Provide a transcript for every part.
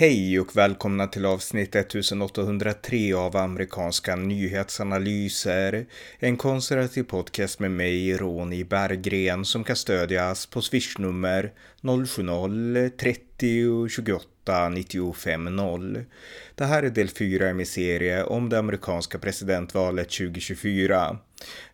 Hej och välkomna till avsnitt 1803 av amerikanska nyhetsanalyser. En konservativ podcast med mig, Ronny Berggren, som kan stödjas på swishnummer 070-30 28 det här är del 4 i min serie om det amerikanska presidentvalet 2024.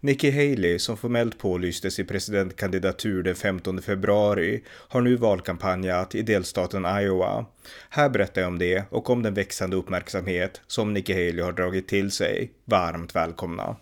Nikki Haley, som formellt pålystes i presidentkandidatur den 15 februari, har nu valkampanjat i delstaten Iowa. Här berättar jag om det och om den växande uppmärksamhet som Nikki Haley har dragit till sig. Varmt välkomna!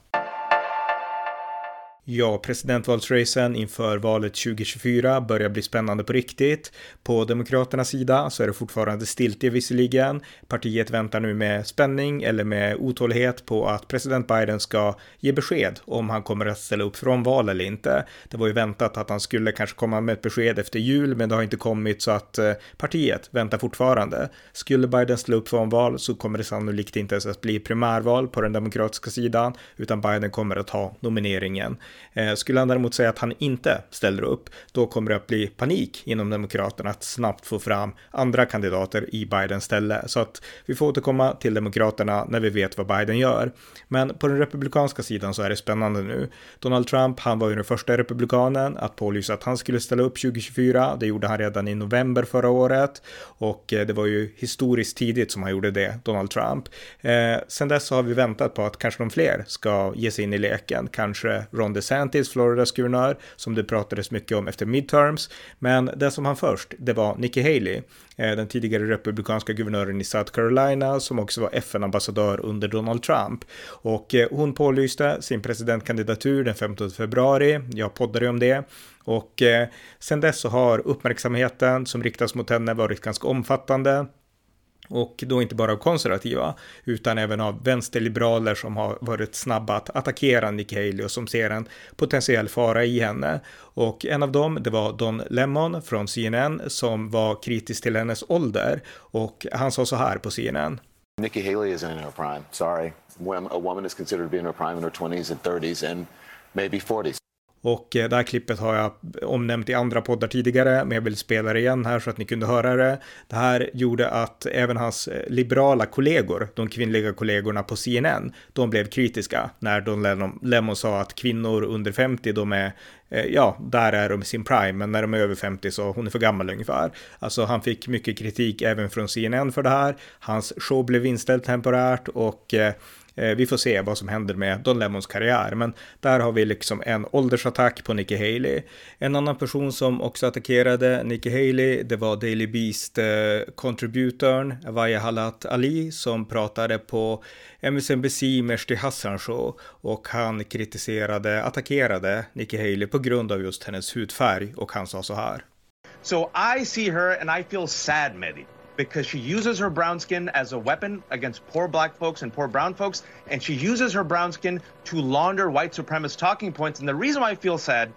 Ja, presidentvalsracen inför valet 2024 börjar bli spännande på riktigt. På Demokraternas sida så är det fortfarande stiltje visserligen. Partiet väntar nu med spänning eller med otålighet på att president Biden ska ge besked om han kommer att ställa upp från val eller inte. Det var ju väntat att han skulle kanske komma med ett besked efter jul, men det har inte kommit så att eh, partiet väntar fortfarande. Skulle Biden ställa upp från val så kommer det sannolikt inte ens att bli primärval på den demokratiska sidan, utan Biden kommer att ha nomineringen. Eh, skulle han däremot säga att han inte ställer upp, då kommer det att bli panik inom Demokraterna att snabbt få fram andra kandidater i Bidens ställe. Så att vi får återkomma till Demokraterna när vi vet vad Biden gör. Men på den republikanska sidan så är det spännande nu. Donald Trump, han var ju den första republikanen att pålysa att han skulle ställa upp 2024. Det gjorde han redan i november förra året och eh, det var ju historiskt tidigt som han gjorde det, Donald Trump. Eh, sen dess så har vi väntat på att kanske de fler ska ge sig in i leken, kanske Ron DeSantis, Floridas guvernör, som det pratades mycket om efter midterms. Men det som han först, det var Nikki Haley, eh, den tidigare republikanska guvernören i South Carolina, som också var FN-ambassadör under Donald Trump. Och eh, hon pålyste sin presidentkandidatur den 15 februari. Jag poddade om det. Och eh, sen dess så har uppmärksamheten som riktas mot henne varit ganska omfattande och då inte bara av konservativa utan även av vänsterliberaler som har varit snabba att attackera Nikki Haley och som ser en potentiell fara i henne. Och en av dem, det var Don Lemon från CNN som var kritisk till hennes ålder och han sa så här på CNN. Nikki Haley is in her prime, sorry. When A woman is considered to be in her prime in her 20s and 30s and maybe 40s. Och eh, det här klippet har jag omnämnt i andra poddar tidigare, men jag vill spela det igen här så att ni kunde höra det. Det här gjorde att även hans eh, liberala kollegor, de kvinnliga kollegorna på CNN, de blev kritiska när Don Lemon sa att kvinnor under 50, de är eh, ja, där är de i sin prime, men när de är över 50 så hon är för gammal ungefär. Alltså han fick mycket kritik även från CNN för det här. Hans show blev inställd temporärt och Eh, Eh, vi får se vad som händer med Don Lemons karriär, men där har vi liksom en åldersattack på Nikki Haley. En annan person som också attackerade Nikki Haley, det var Daily Beast-contributorn eh, Vaya Halat Ali som pratade på MSNBC Meshti Hassan show och han kritiserade, attackerade Nikki Haley på grund av just hennes hudfärg och han sa så här. So I see her and I feel sad, Mehdi. Because she uses her brown skin as a weapon against poor black folks and poor brown folks, and she uses her brown skin to launder white supremacist talking points. And the reason why I feel sad,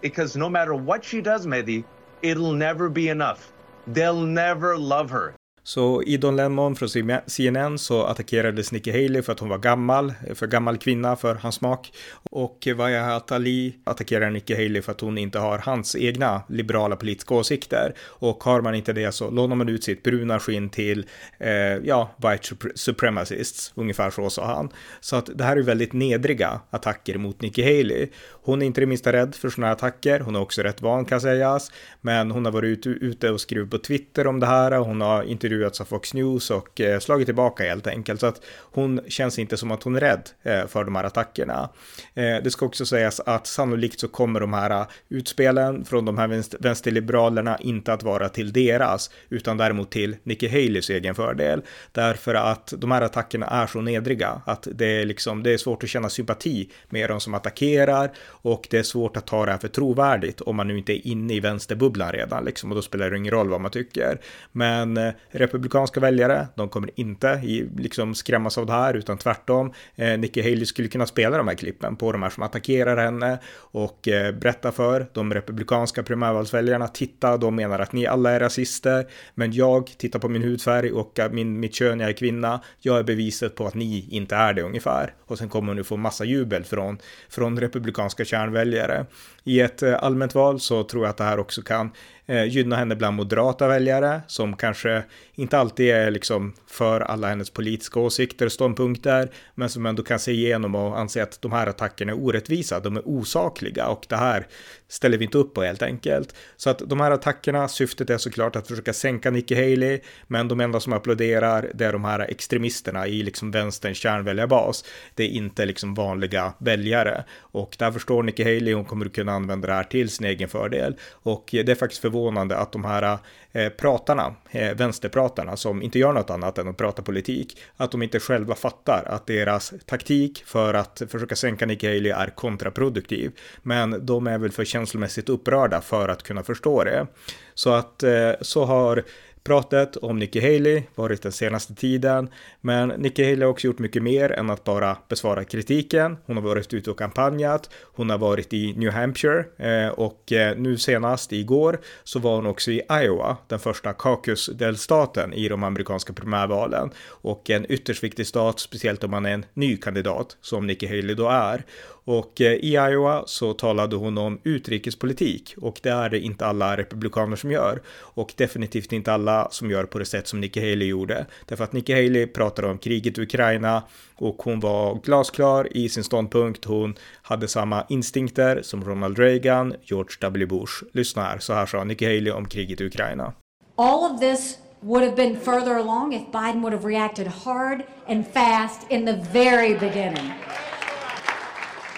because no matter what she does, Mehdi, it'll never be enough. They'll never love her. Så i Don Lemon från CNN så attackerades Nikki Haley för att hon var gammal, för gammal kvinna för hans smak. Och Wajahat Ali attackerar Nikki Haley för att hon inte har hans egna liberala politiska åsikter. Och har man inte det så lånar man ut sitt bruna skinn till, eh, ja, white supremacists, ungefär så sa han. Så att det här är väldigt nedriga attacker mot Nikki Haley. Hon är inte det minsta rädd för sådana här attacker, hon är också rätt van kan sägas, men hon har varit ute och skrivit på Twitter om det här, hon har inte intervjuats av Fox News och eh, slagit tillbaka helt enkelt. Så att hon känns inte som att hon är rädd eh, för de här attackerna. Eh, det ska också sägas att sannolikt så kommer de här eh, utspelen från de här vänsterliberalerna inte att vara till deras, utan däremot till Nikki Haleys egen fördel. Därför att de här attackerna är så nedriga att det är liksom, det är svårt att känna sympati med de som attackerar och det är svårt att ta det här för trovärdigt om man nu inte är inne i vänsterbubblan redan liksom och då spelar det ingen roll vad man tycker. Men eh, republikanska väljare. De kommer inte i, liksom skrämmas av det här, utan tvärtom. Eh, Nikki Haley skulle kunna spela de här klippen på de här som attackerar henne och eh, berätta för de republikanska primärvalsväljarna, titta, de menar att ni alla är rasister, men jag tittar på min hudfärg och eh, min, mitt kön, jag är kvinna, jag är beviset på att ni inte är det ungefär. Och sen kommer hon nu få massa jubel från, från republikanska kärnväljare. I ett eh, allmänt val så tror jag att det här också kan eh, gynna henne bland moderata väljare som kanske inte alltid är liksom för alla hennes politiska åsikter och ståndpunkter, men som ändå kan se igenom och anse att de här attackerna är orättvisa, de är osakliga och det här ställer vi inte upp på helt enkelt. Så att de här attackerna, syftet är såklart att försöka sänka Nikki Haley, men de enda som applåderar det är de här extremisterna i liksom vänsterns kärnväljarbas. Det är inte liksom vanliga väljare och där förstår Nikki Haley, hon kommer att kunna använda det här till sin egen fördel och det är faktiskt förvånande att de här eh, pratarna, eh, vänsterpratarna som inte gör något annat än att prata politik, att de inte själva fattar att deras taktik för att försöka sänka Nikki Haley är kontraproduktiv. Men de är väl för känslomässigt upprörda för att kunna förstå det. Så att eh, så har pratet om Nikki Haley varit den senaste tiden, men Nikki Haley har också gjort mycket mer än att bara besvara kritiken. Hon har varit ute och kampanjat, hon har varit i New Hampshire eh, och eh, nu senast igår så var hon också i Iowa, den första caucus-delstaten i de amerikanska primärvalen och en ytterst viktig stat, speciellt om man är en ny kandidat som Nikki Haley då är. Och eh, i Iowa så talade hon om utrikespolitik och det är det inte alla republikaner som gör och definitivt inte alla som gör på det sätt som Nikki Haley gjorde. Därför att Nikki Haley pratade om kriget i Ukraina och hon var glasklar i sin ståndpunkt. Hon hade samma instinkter som Ronald Reagan, George W. Bush. Lyssna här, så här sa Nikki Haley om kriget i Ukraina. All of this would have been further along if Biden would have reacted hard and fast in the very beginning.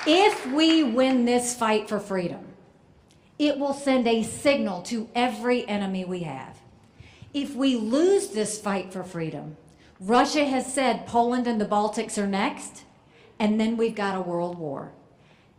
If we win this fight for freedom, it will send a signal to every enemy we have. If we lose this fight for freedom, Russia has said Poland and the Baltics are next, and then we've got a world war.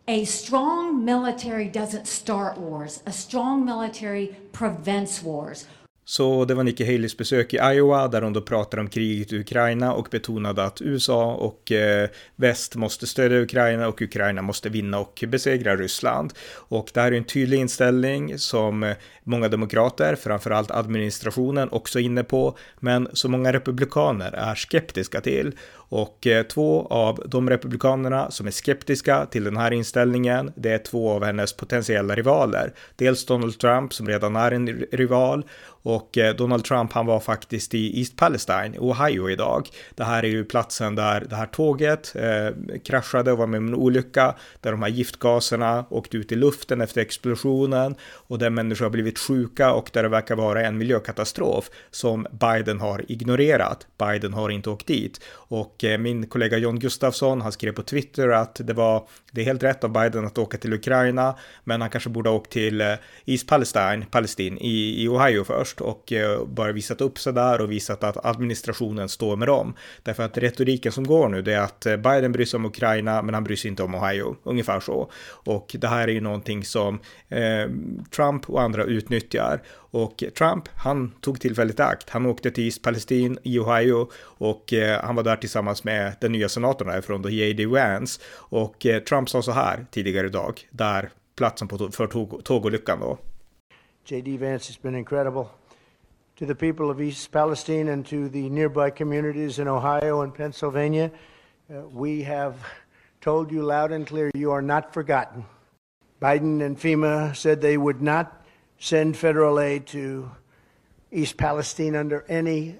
A strong military doesn't start wars, a strong military prevents wars. Så det var Nikki Haleys besök i Iowa där hon då pratade om kriget i Ukraina och betonade att USA och eh, väst måste stödja Ukraina och Ukraina måste vinna och besegra Ryssland. Och det här är en tydlig inställning som eh, många demokrater, framförallt administrationen, också är inne på, men som många republikaner är skeptiska till. Och eh, två av de republikanerna som är skeptiska till den här inställningen, det är två av hennes potentiella rivaler. Dels Donald Trump som redan är en rival och eh, Donald Trump, han var faktiskt i East Palestine, Ohio idag. Det här är ju platsen där det här tåget eh, kraschade och var med om en olycka, där de här giftgaserna åkte ut i luften efter explosionen och där människor har blivit sjuka och där det verkar vara en miljökatastrof som Biden har ignorerat. Biden har inte åkt dit och eh, min kollega John Gustafsson, han skrev på Twitter att det var, det är helt rätt av Biden att åka till Ukraina, men han kanske borde ha åkt till eh, East Palestine, Palestin i, i Ohio först först och eh, bara visat upp sig där och visat att administrationen står med dem. Därför att retoriken som går nu det är att eh, Biden bryr sig om Ukraina men han bryr sig inte om Ohio, ungefär så. Och det här är ju någonting som eh, Trump och andra utnyttjar. Och Trump, han tog tillfället i akt. Han åkte till East Palestine i Ohio och eh, han var där tillsammans med den nya senatorn därifrån, då J.D. Vance. Och eh, Trump sa så här tidigare idag, där platsen på, för tåg, tågolyckan då. J.D. Vance has been incredible. To the people of East Palestine and to the nearby communities in Ohio and Pennsylvania. Uh, we have told you loud and clear you are not forgotten. Biden and FEMA said they would not send federal aid to East Palestine under any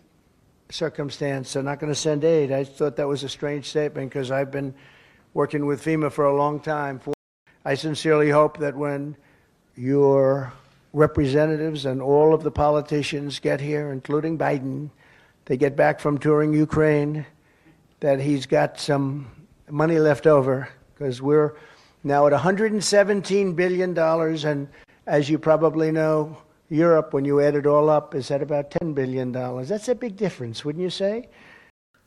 circumstance. They're not going to send aid. I thought that was a strange statement because I've been working with FEMA for a long time. I sincerely hope that when your representatives and all of the politicians get here, including Biden, they get back from touring Ukraine, that he's got some money left over because we're now at $117 billion. And as you probably know, Europe, when you add it all up, is at about $10 billion. That's a big difference, wouldn't you say?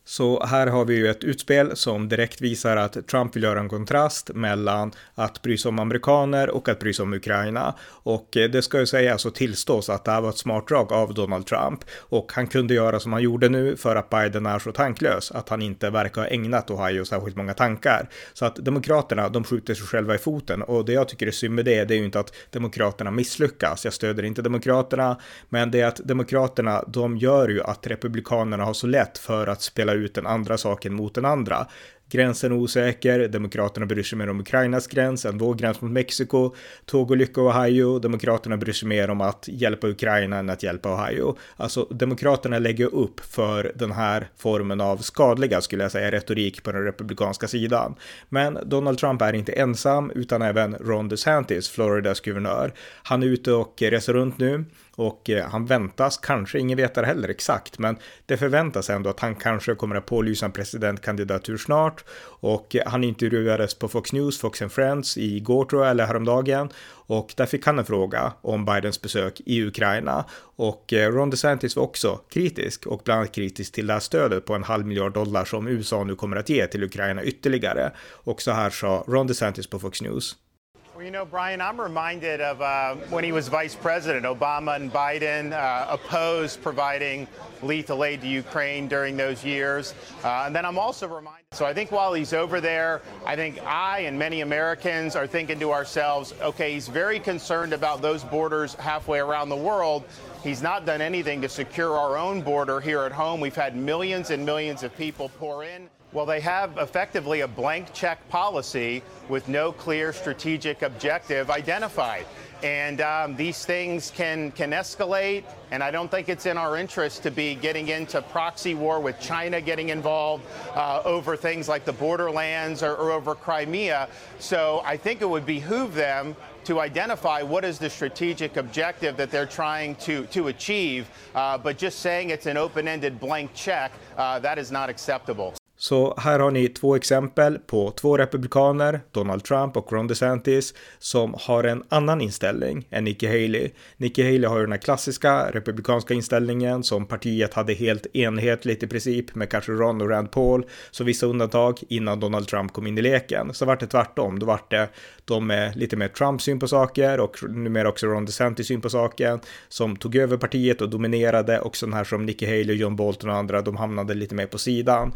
Så här har vi ju ett utspel som direkt visar att Trump vill göra en kontrast mellan att bry sig om amerikaner och att bry sig om Ukraina. Och eh, det ska ju sägas och tillstås att det här var ett smart drag av Donald Trump. Och han kunde göra som han gjorde nu för att Biden är så tanklös, att han inte verkar ha ägnat Ohio särskilt många tankar. Så att Demokraterna, de skjuter sig själva i foten. Och det jag tycker är synd med det, det är ju inte att Demokraterna misslyckas. Jag stöder inte Demokraterna, men det är att Demokraterna, de gör ju att Republikanerna har så lätt för att spela ut den andra saken mot den andra. gränsen är osäker, Demokraterna bryr sig mer om Ukrainas gräns än vår gräns mot Mexiko, tågolycka och Ohio, Demokraterna bryr sig mer om att hjälpa Ukraina än att hjälpa Ohio. Alltså Demokraterna lägger upp för den här formen av skadliga, skulle jag säga, retorik på den republikanska sidan. Men Donald Trump är inte ensam, utan även Ron DeSantis, Floridas guvernör. Han är ute och reser runt nu och eh, han väntas, kanske, ingen vet det heller exakt, men det förväntas ändå att han kanske kommer att pålysa en presidentkandidatur snart och eh, han intervjuades på Fox News, Fox and Friends igår tror jag, eller häromdagen och där fick han en fråga om Bidens besök i Ukraina och eh, Ron DeSantis var också kritisk och bland annat kritisk till det här stödet på en halv miljard dollar som USA nu kommer att ge till Ukraina ytterligare. Och så här sa Ron DeSantis på Fox News. Well, you know, Brian, I'm reminded of uh, when he was vice president. Obama and Biden uh, opposed providing lethal aid to Ukraine during those years. Uh, and then I'm also reminded. So I think while he's over there, I think I and many Americans are thinking to ourselves, okay, he's very concerned about those borders halfway around the world. He's not done anything to secure our own border here at home. We've had millions and millions of people pour in. Well, they have effectively a blank check policy with no clear strategic objective identified. And um, these things can, can escalate, and I don't think it's in our interest to be getting into proxy war with China getting involved uh, over things like the borderlands or, or over Crimea. So I think it would behoove them to identify what is the strategic objective that they're trying to, to achieve. Uh, but just saying it's an open ended blank check, uh, that is not acceptable. Så här har ni två exempel på två republikaner, Donald Trump och Ron DeSantis, som har en annan inställning än Nikki Haley. Nikki Haley har ju den här klassiska republikanska inställningen som partiet hade helt enhetligt i princip med kanske Ron och Rand Paul, så vissa undantag innan Donald Trump kom in i leken. Så vart det tvärtom, då vart det de med lite mer Trump syn på saker och numera också Ron DeSantis syn på saken som tog över partiet och dominerade och sådana här som Nikki Haley, John Bolton och andra, de hamnade lite mer på sidan.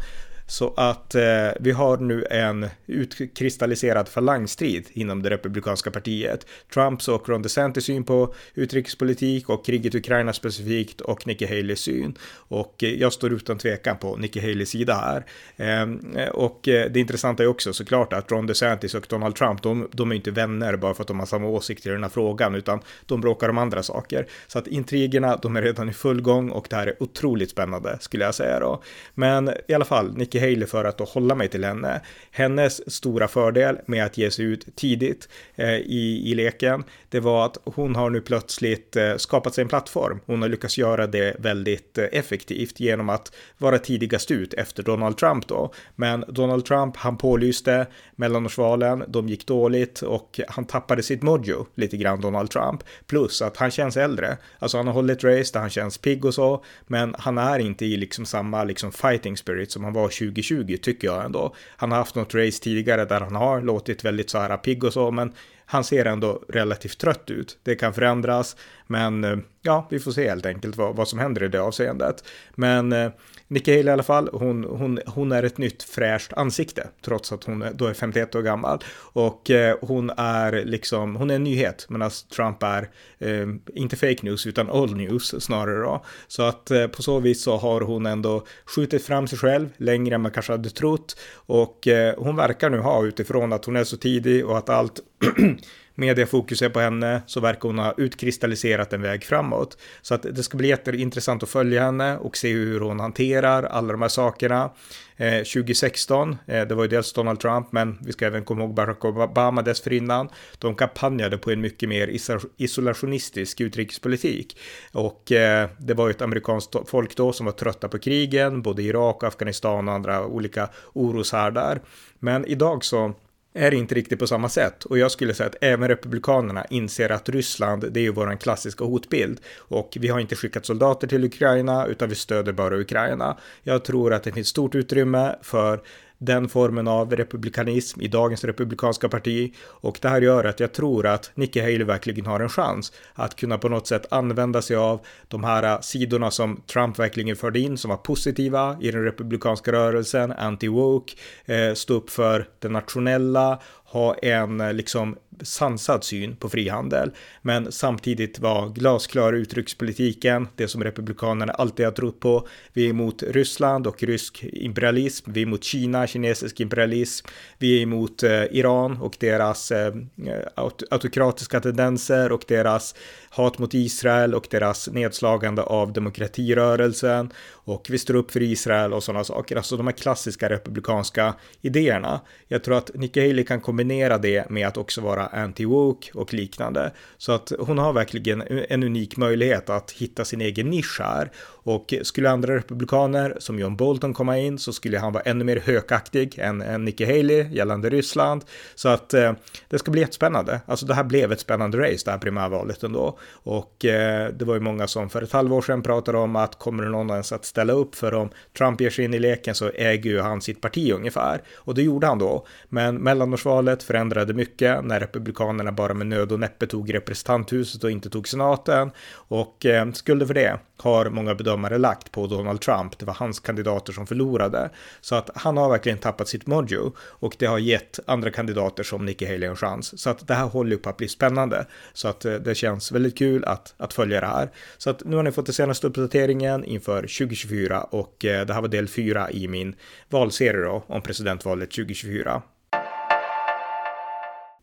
Så att eh, vi har nu en utkristalliserad falangstrid inom det republikanska partiet. Trumps och Ron DeSantis syn på utrikespolitik och kriget i Ukraina specifikt och Nikki Haleys syn. Och eh, jag står utan tvekan på Nikki Haleys sida här. Ehm, eh, och eh, det intressanta är också såklart att Ron DeSantis och Donald Trump, de, de är inte vänner bara för att de har samma åsikter i den här frågan, utan de bråkar om andra saker. Så att intrigerna, de är redan i full gång och det här är otroligt spännande skulle jag säga då. Men i alla fall, Nikki Haley för att hålla mig till henne. Hennes stora fördel med att ge sig ut tidigt eh, i, i leken, det var att hon har nu plötsligt eh, skapat sig en plattform. Hon har lyckats göra det väldigt eh, effektivt genom att vara tidigast ut efter Donald Trump då. Men Donald Trump, han pålyste mellanårsvalen, de gick dåligt och han tappade sitt mojo lite grann, Donald Trump. Plus att han känns äldre. Alltså han har hållit race där han känns pigg och så, men han är inte i liksom samma liksom fighting spirit som han var 2020 tycker jag ändå. Han har haft något race tidigare där han har låtit väldigt så här pigg och så, men han ser ändå relativt trött ut. Det kan förändras, men eh, ja, vi får se helt enkelt vad, vad som händer i det avseendet. Men eh, Nikki Haley i alla fall, hon, hon, hon är ett nytt fräscht ansikte, trots att hon då är 51 år gammal. Och eh, hon är liksom, hon är en nyhet, medan Trump är eh, inte fake news, utan old news snarare då. Så att eh, på så vis så har hon ändå skjutit fram sig själv längre än man kanske hade trott. Och eh, hon verkar nu ha utifrån att hon är så tidig och att allt mediafokus är på henne så verkar hon ha utkristalliserat en väg framåt. Så att det ska bli jätteintressant att följa henne och se hur hon hanterar alla de här sakerna. Eh, 2016, eh, det var ju dels Donald Trump, men vi ska även komma ihåg Barack Obama dessförinnan. De kampanjade på en mycket mer isolationistisk utrikespolitik. Och eh, det var ju ett amerikanskt folk då som var trötta på krigen, både Irak, Afghanistan och andra olika oroshärdar. Men idag så är inte riktigt på samma sätt och jag skulle säga att även republikanerna inser att Ryssland, det är ju våran klassiska hotbild och vi har inte skickat soldater till Ukraina utan vi stöder bara Ukraina. Jag tror att det finns stort utrymme för den formen av republikanism i dagens republikanska parti. Och det här gör att jag tror att Nikki Haley verkligen har en chans att kunna på något sätt använda sig av de här äh, sidorna som Trump verkligen förde in som var positiva i den republikanska rörelsen, anti-woke, äh, stå upp för det nationella, ha en äh, liksom sansad syn på frihandel, men samtidigt var glasklar utrikespolitiken, det som republikanerna alltid har trott på. Vi är emot Ryssland och rysk imperialism, vi är emot Kina, kinesisk imperialism, vi är emot eh, Iran och deras eh, eh autokratiska tendenser och deras hat mot Israel och deras nedslagande av demokratirörelsen och vi står upp för Israel och sådana saker. Alltså de här klassiska republikanska idéerna. Jag tror att Nikki Haley kan kombinera det med att också vara anti-woke och liknande. Så att hon har verkligen en unik möjlighet att hitta sin egen nisch här. Och skulle andra republikaner som John Bolton komma in så skulle han vara ännu mer hökaktig än, än Nikki Haley gällande Ryssland. Så att eh, det ska bli jättespännande. Alltså det här blev ett spännande race det här primärvalet ändå. Och eh, det var ju många som för ett halvår sedan pratade om att kommer det någon ens att ställa upp för om Trump ger sig in i leken så äger ju han sitt parti ungefär. Och det gjorde han då. Men mellanårsvalet förändrade mycket när republikanerna bara med nöd och näppe tog representanthuset och inte tog senaten. Och eh, skulder för det har många bedömare lagt på Donald Trump. Det var hans kandidater som förlorade. Så att han har verkligen tappat sitt mojo och det har gett andra kandidater som Nikki Haley en chans. Så att det här håller ju på att bli spännande. Så att eh, det känns väldigt kul att, att följa det här. Så att nu har ni fått den senaste uppdateringen inför 2024 och eh, det här var del 4 i min valserie då om presidentvalet 2024.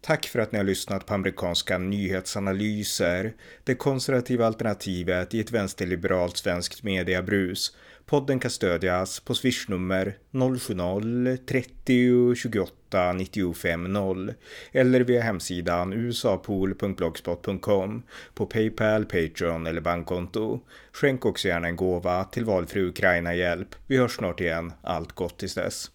Tack för att ni har lyssnat på amerikanska nyhetsanalyser, det konservativa alternativet i ett vänsterliberalt svenskt mediabrus. Podden kan stödjas på swishnummer 070-30 28 95 0 eller via hemsidan usapool.blogspot.com på Paypal, Patreon eller bankkonto. Skänk också gärna en gåva till valfri Ukraina-hjälp. Vi hörs snart igen. Allt gott tills dess.